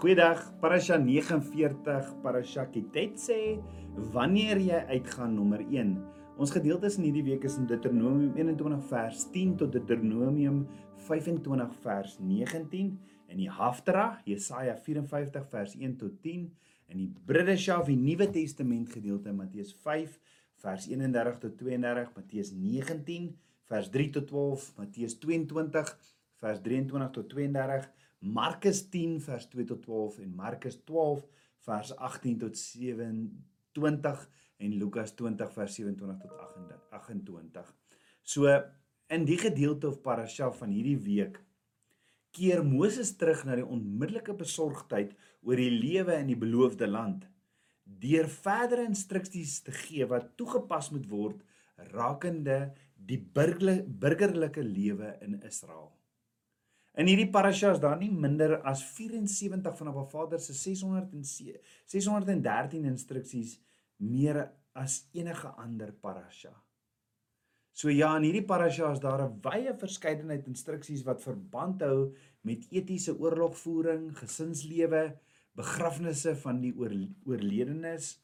Goeiedag, Parasha 49, Parasha Kitet sê wanneer jy uitgaan nommer 1. Ons gedeeltes in hierdie week is in Deuteronomium 21 vers 10 tot Deuteronomium 25 vers 19 en die Haftarah Jesaja 54 vers 1 tot 10 en die Bridesha die Nuwe Testament gedeelte Matteus 5 vers 31 tot 32, Matteus 19 vers 3 tot 12, Matteus 22 vers 23 tot 32 Markus 10 vers 2 tot 12 en Markus 12 vers 18 tot 27 en Lukas 20 vers 27 tot 28. So in die gedeelte of parasha van hierdie week keer Moses terug na die onmiddellike besorgdheid oor die lewe in die beloofde land deur verdere instruksies te gee wat toegepas moet word rakende die burgerlike lewe in Israel. In hierdie parasha is daar nie minder as 74 van Abba Vader se 600 613 instruksies meer as enige ander parasha. So ja, in hierdie parasha is daar 'n wye verskeidenheid instruksies wat verband hou met etiese oorlogvoering, gesinslewe, begrafnisse van die oor, oorledenes,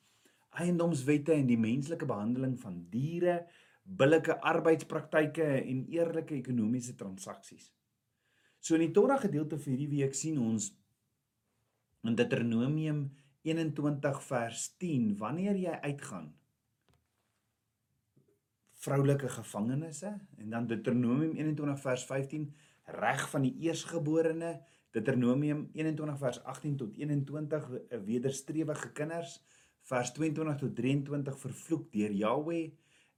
eiendomswette en die menslike behandeling van diere, billike arbeidspraktyke en eerlike ekonomiese transaksies. So in die Torah gedeelte vir hierdie week sien ons in Deuteronomium 21 vers 10 wanneer jy uitgaan vroulike gevangenisse en dan Deuteronomium 21 vers 15 reg van die eersgeborene Deuteronomium 21 vers 18 tot 21 wederstrewige kinders vers 22 tot 23 vervloek deur Jahweh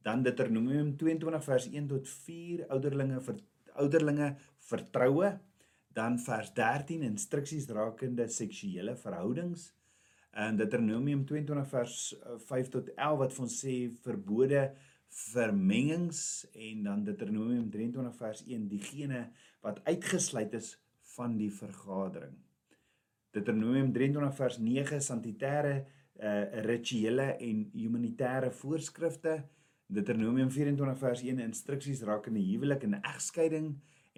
dan Deuteronomium 22 vers 1 tot 4 ouderlinge vir ouderlinge vertroue dan vers 13 instruksies rakende seksuele verhoudings en Deuteronomium 22 vers 5 eh, tot 11 wat ons sê verbode vermengings en dan Deuteronomium 23 vers 1 diegene wat uitgesluit is van die vergadering. Deuteronomium 23 vers 9 sanitêre uh, rituele en humanitêre voorskrifte Deuteronomium 24 vers 1 instruksies rakende huwelik en egskeiding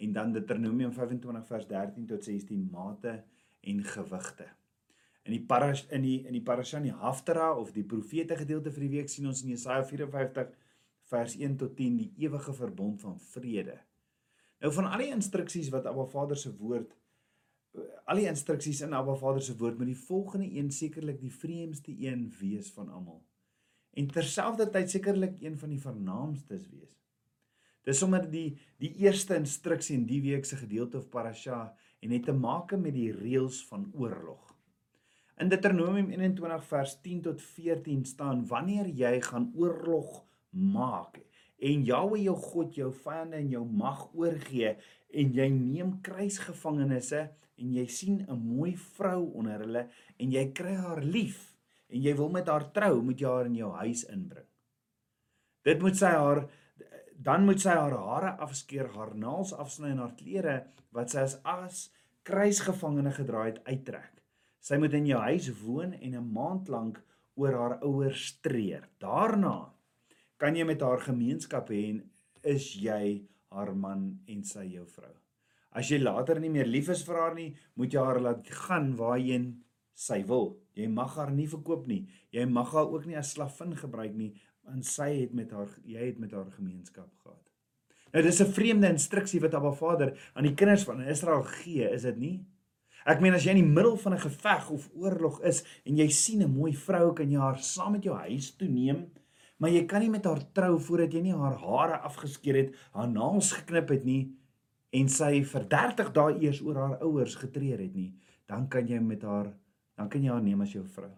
en dan Deuteronomium 25 vers 13 tot 16 mate en gewigte. In die parash in die in die parasha die Haftara of die profete gedeelte vir die week sien ons in Jesaja 54 vers 1 tot 10 die ewige verbond van vrede. Nou van al die instruksies wat Abba Vader se woord al die instruksies in Abba Vader se woord met die volgende een sekerlik die vreemdste een wees van almal en terselfdertyd sekerlik een van die vernaamstes wees. Dis sommer die die eerste instruksie in die week se gedeelte of parasha en het te maak met die reëls van oorlog. In Deuteronomium 21 vers 10 tot 14 staan wanneer jy gaan oorlog maak en Jahwe jou God jou vyande in jou mag oorgee en jy neem kruisgevangenes en jy sien 'n mooi vrou onder hulle en jy kry haar lief en jy wil met haar trou, moet jy haar in jou huis inbring. Dit moet sy haar dan moet sy haar hare afskeer, haar naels afsny en haar klere wat sy as as kruisgevangene gedra het uittrek. Sy moet in jou huis woon en 'n maand lank oor haar ouers streer. Daarna kan jy met haar gemeenskap hê en is jy haar man en sy jou vrou. As jy later nie meer lief is vir haar nie, moet jy haar laat gaan waarheen sy wil. Jy mag haar nie verkoop nie. Jy mag haar ook nie as slavin gebruik nie, want sy het met haar jy het met haar gemeenskap gehad. Nou dis 'n vreemde instruksie wat Abba Vader aan die kinders van Israel gee, is dit nie? Ek meen as jy in die middel van 'n geveg of oorlog is en jy sien 'n mooi vrou, kan jy haar saam met jou huis toe neem, maar jy kan nie met haar trou voordat jy nie haar hare afgeskeer het, haar naels geknip het nie en sy vir 30 dae eers oor haar ouers getreur het nie, dan kan jy met haar dan kan jy haar neem as jou vrou.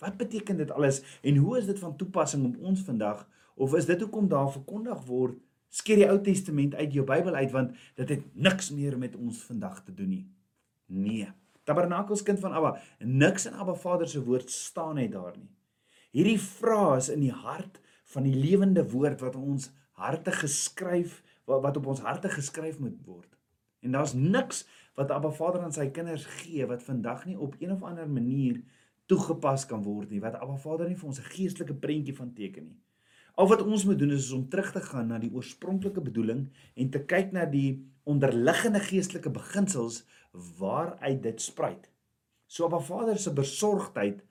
Wat beteken dit alles en hoe is dit van toepassing op ons vandag of is dit hoekom daar verkondig word skeer die Ou Testament uit jou Bybel uit want dit het niks meer met ons vandag te doen nie. Nee. Tabernakels kind van Abba, niks in Abba Vader se woord staan net daar nie. Hierdie vrae is in die hart van die lewende woord wat ons harte geskryf wat op ons harte geskryf moet word. En daar's niks wat Abba Vader aan sy kinders gee wat vandag nie op een of ander manier toegepas kan word nie wat Abba Vader nie vir ons 'n geestelike prentjie van teken nie. Al wat ons moet doen is om terug te gaan na die oorspronklike bedoeling en te kyk na die onderliggende geestelike beginsels waaruit dit spruit. So Abba Vader se besorgdheid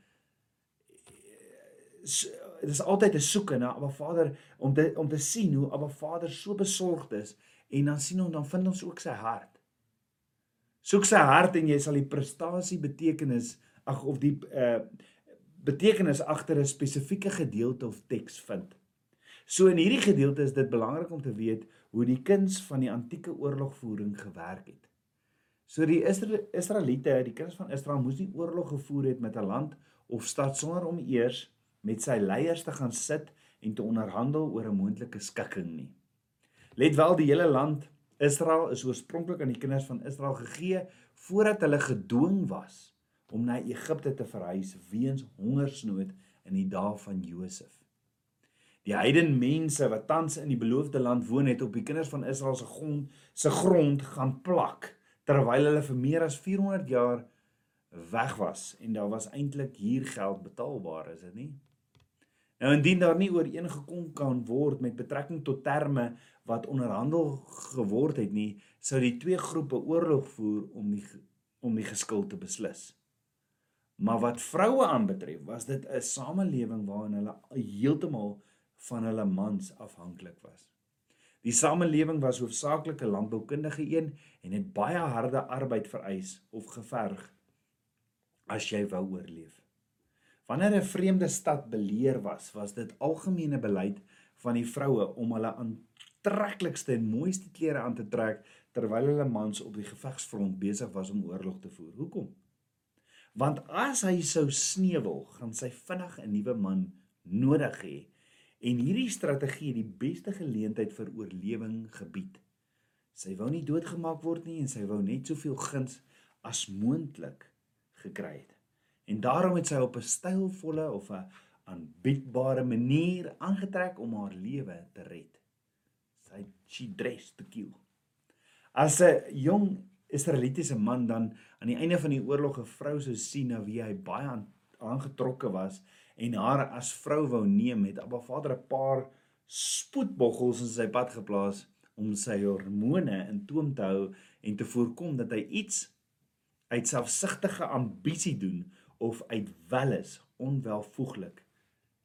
dit is altyd 'n soeke na Abba Vader om te om te sien hoe Abba Vader so besorgd is en dan sien ons dan vind ons ook sy hart. Soek sy hart en jy sal die prestasie betekenis ag of die uh betekenis agter 'n spesifieke gedeelte of teks vind. So in hierdie gedeelte is dit belangrik om te weet hoe die kuns van die antieke oorlogvoering gewerk het. So die Israeliete, die kinders van Israel moes nie oorlog gevoer het met 'n land of stad sonder om eers met sy leiers te gaan sit en te onderhandel oor 'n moontlike skikking nie. Let wel die hele land Israel is oorspronklik aan die kinders van Israel gegee voordat hulle gedwing was om na Egipte te verhuis weens hongersnood in die dae van Josef. Die heidene mense wat tans in die beloofde land woon het op die kinders van Israel se grond se grond gaan plak terwyl hulle vir meer as 400 jaar weg was en daar was eintlik hier geld betaalbaar is dit nie Nou indien daar nie ooreengekom kan word met betrekking tot terme wat onderhandel geword het nie, sou die twee groepe oorlog voer om die om die geskil te beslis. Maar wat vroue aanbetref, was dit 'n samelewing waarin hulle heeltemal van hulle mans afhanklik was. Die samelewing was hoofsaaklik 'n landboukundige een en het baie harde arbeid vereis of geverg as jy wou oorleef. Wanneer 'n vreemde stad beleer was, was dit algemene beleid van die vroue om hulle aantreklikste en mooiste klere aan te trek terwyl hulle mans op die gevegsfront besig was om oorlog te voer. Hoekom? Want as hy sou sneuwel, gaan sy vinnig 'n nuwe man nodig hê en hierdie strategie die beste geleentheid vir oorlewing gebied. Sy wou nie doodgemaak word nie en sy wou net soveel guns as moontlik gekry het. En daarom het sy op 'n stylvolle of 'n aanbiedbare manier aangetrek om haar lewe te red. Sy she dressed to kill. As 'n jong Israelitiese man dan aan die einde van die oorlog 'n vrou sou sien na wie hy baie aangetrokke was en haar as vrou wou neem, het Abba Vader 'n paar spoedboggels in sy pad geplaas om sy hormone in toom te hou en te voorkom dat hy iets uit selfsugtige ambisie doen of uit welis onwelvoeglik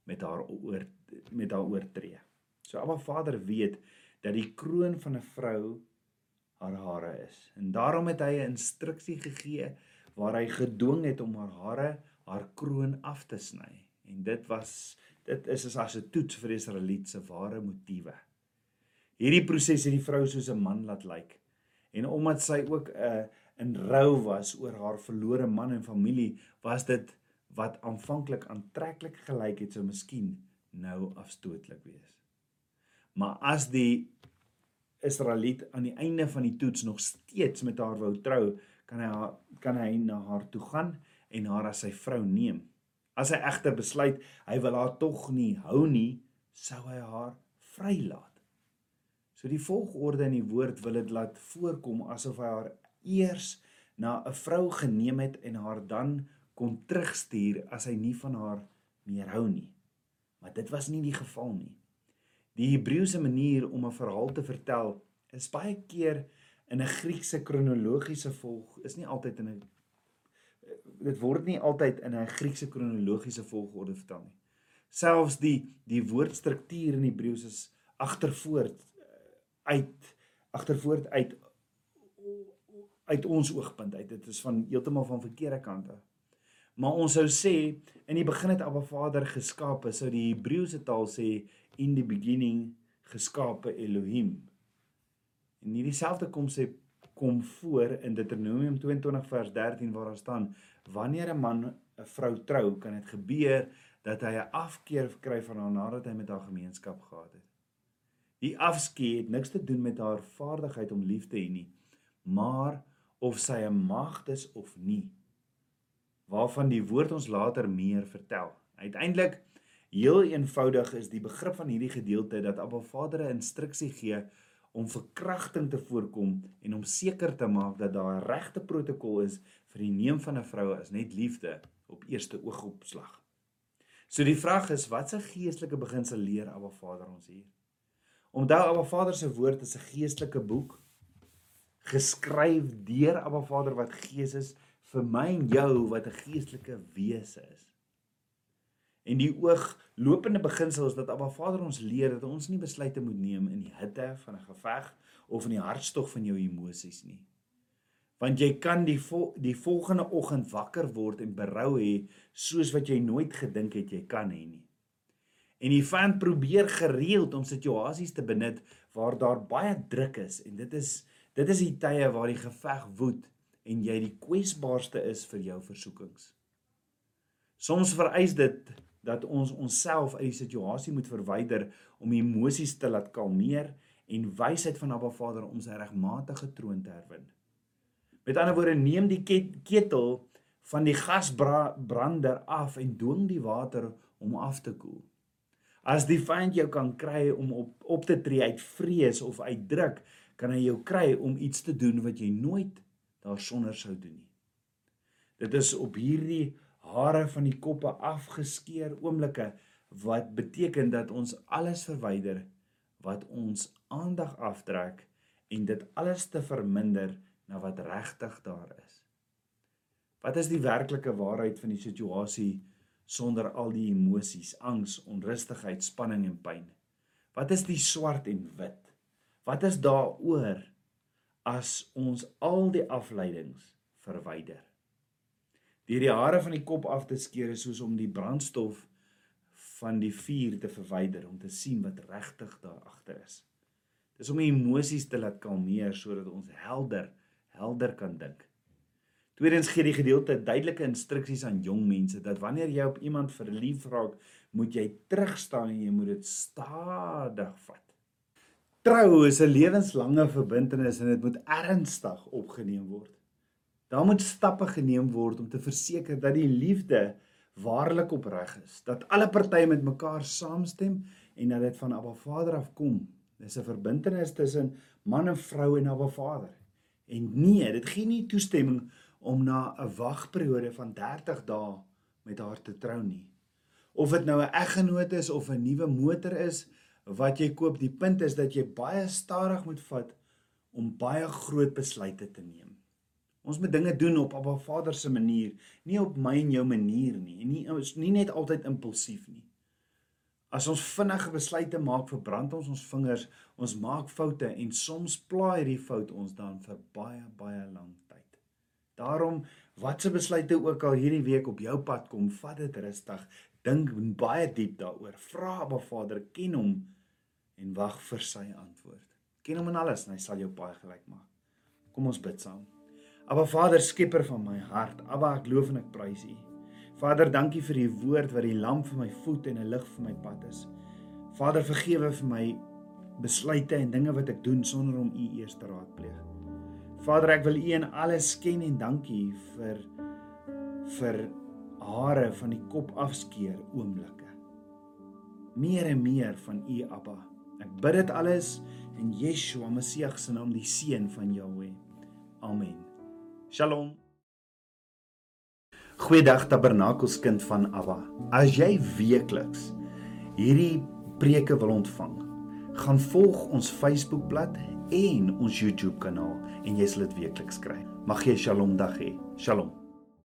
met haar oor met haar oortree. So Abba Vader weet dat die kroon van 'n vrou haar hare is. En daarom het hy 'n instruksie gegee waar hy gedwing het om haar hare, haar kroon af te sny. En dit was dit is as 'n toets vir Israeliet se ware motiewe. Hierdie proses het die vrou soos 'n man laat lyk. En omdat sy ook 'n uh, in rou was oor haar verlore man en familie, was dit wat aanvanklik aantreklik gelyk het sou miskien nou afstootlik wees. Maar as die Israeliet aan die einde van die toets nog steeds met haar wou trou, kan hy haar, kan hy na haar toe gaan en haar as sy vrou neem. As hy egter besluit hy wil haar tog nie hou nie, sou hy haar vrylaat. So die volgorde in die woord wil dit laat voorkom asof hy haar eers na 'n vrou geneem het en haar dan kon terugstuur as hy nie van haar meer hou nie. Maar dit was nie die geval nie. Die Hebreëse manier om 'n verhaal te vertel is baie keer in 'n Griekse kronologiese volg, is nie altyd in 'n dit word nie altyd in 'n Griekse kronologiese volgorde vertel nie. Selfs die die woordstruktuur in Hebreëus is agtervoort uit agtervoort uit uit ons oogpunt uit. Dit is van heeltemal van verkeerde kante. Maar ons sou sê in die begin het Abba Vader geskape, sou die Hebreëse taal sê in the beginning geskape Elohim. En hierdie selfde kom sê kom voor in Deuteronomium 22 vers 13 waar daar staan wanneer 'n man 'n vrou trou, kan dit gebeur dat hy 'n afkeer kry van haar nadat hy met haar gemeenskap gehad het. Die afskeid het niks te doen met haar vaardigheid om lief te hê nie, maar of sy 'n maagd is of nie waarvan die woord ons later meer vertel. Uiteindelik heel eenvoudig is die begrip van hierdie gedeelte dat Abba Vader 'n instruksie gee om verkrachting te voorkom en om seker te maak dat daar 'n regte protokol is vir die neem van 'n vrou as net liefde op eerste oogopslag. So die vraag is watse geestelike beginsel leer Abba Vader ons hier? Onthou Abba Vader se woord is 'n geestelike boek geskryf deur Abba Vader wat Gees is vir my en jou wat 'n geestelike wese is. En die ooglopende beginsel is dat Abba Vader ons leer dat ons nie besluite moet neem in die hitte van 'n geveg of in die hartstog van jou emosies nie. Want jy kan die vol, die volgende oggend wakker word en berou hê soos wat jy nooit gedink het jy kan hê nie. En die vyand probeer gereeld om situasies te benut waar daar baie druk is en dit is dit is die tye waar die geveg woed en jy die kwesbaarste is vir jou versoekings. Soms vereis dit dat ons onsself uit die situasie moet verwyder om emosies te laat kalmeer en wysheid van Abba Vader om sy regmatige troon te herwin. Met ander woorde, neem die ketel van die gasbrander af en dwing die water om af te koel. As die vyand jou kan kry om op op te tree uit vrees of uit druk, kan hy jou kry om iets te doen wat jy nooit daarsonder sou doen nie. Dit is op hierdie hare van die koppe afgeskeer oomblikke wat beteken dat ons alles verwyder wat ons aandag aftrek en dit alles te verminder na wat regtig daar is. Wat is die werklike waarheid van die situasie sonder al die emosies, angs, onrustigheid, spanning en pyn? Wat is die swart en wit? Wat is daaroor as ons al die afleidings verwyder? Deur die hare van die kop af te skeer is soos om die brandstof van die vuur te verwyder om te sien wat regtig daar agter is. Dis om emosies te laat kalmeer sodat ons helder helder kan dink. Tweedens gee die gedeelte duidelike instruksies aan jong mense dat wanneer jy op iemand verlief raak, moet jy terugstaan en jy moet dit stadig vat. Trou is 'n lewenslange verbintenis en dit moet ernstig opgeneem word. Daar moet stappe geneem word om te verseker dat die liefde waarlik opreg is, dat alle partye met mekaar saamstem en dat dit van Abba Vader af kom. Dis 'n verbintenis tussen man en vrou en Abba Vader. En nee, dit gee nie toestemming om na 'n wagperiode van 30 dae met haar te trou nie. Of dit nou 'n eggenoot is of 'n nuwe motor is wat jy koop, die punt is dat jy baie stadig moet vat om baie groot besluite te neem. Ons moet dinge doen op Abba Vader se manier, nie op my en jou manier nie. En nie is nie net altyd impulsief nie. As ons vinnige besluite maak, verbrand ons ons vingers, ons maak foute en soms plaai hierdie fout ons dan vir baie baie lank tyd. Daarom watse besluite ook al hierdie week op jou pad kom, vat dit rustig, dink baie diep daaroor. Vra Abba Vader, ken hom en wag vir sy antwoord. Ken hom in alles en hy sal jou baie gelyk maak. Kom ons bid saam. Abba Vader, skepper van my hart, Abba, ek loof en ek prys U. Vader, dankie vir u woord wat die lamp vir my voet en 'n lig vir my pad is. Vader, vergewe vir my besluite en dinge wat ek doen sonder om u eers te raadpleeg. Vader, ek wil u in alles ken en dankie vir vir hare van die kop afskeer oomblikke. Meer en meer van u, Abba. Ek bid dit alles in Yeshua Messie se naam, die seun van Jahweh. Amen. Shalom. Goeiedag Tabernakelskind van Abba. As jy weekliks hierdie preke wil ontvang, gaan volg ons Facebookblad en ons YouTube kanaal en jy sal dit weekliks kry. Mag jy 'n Shalom dag hê. Shalom.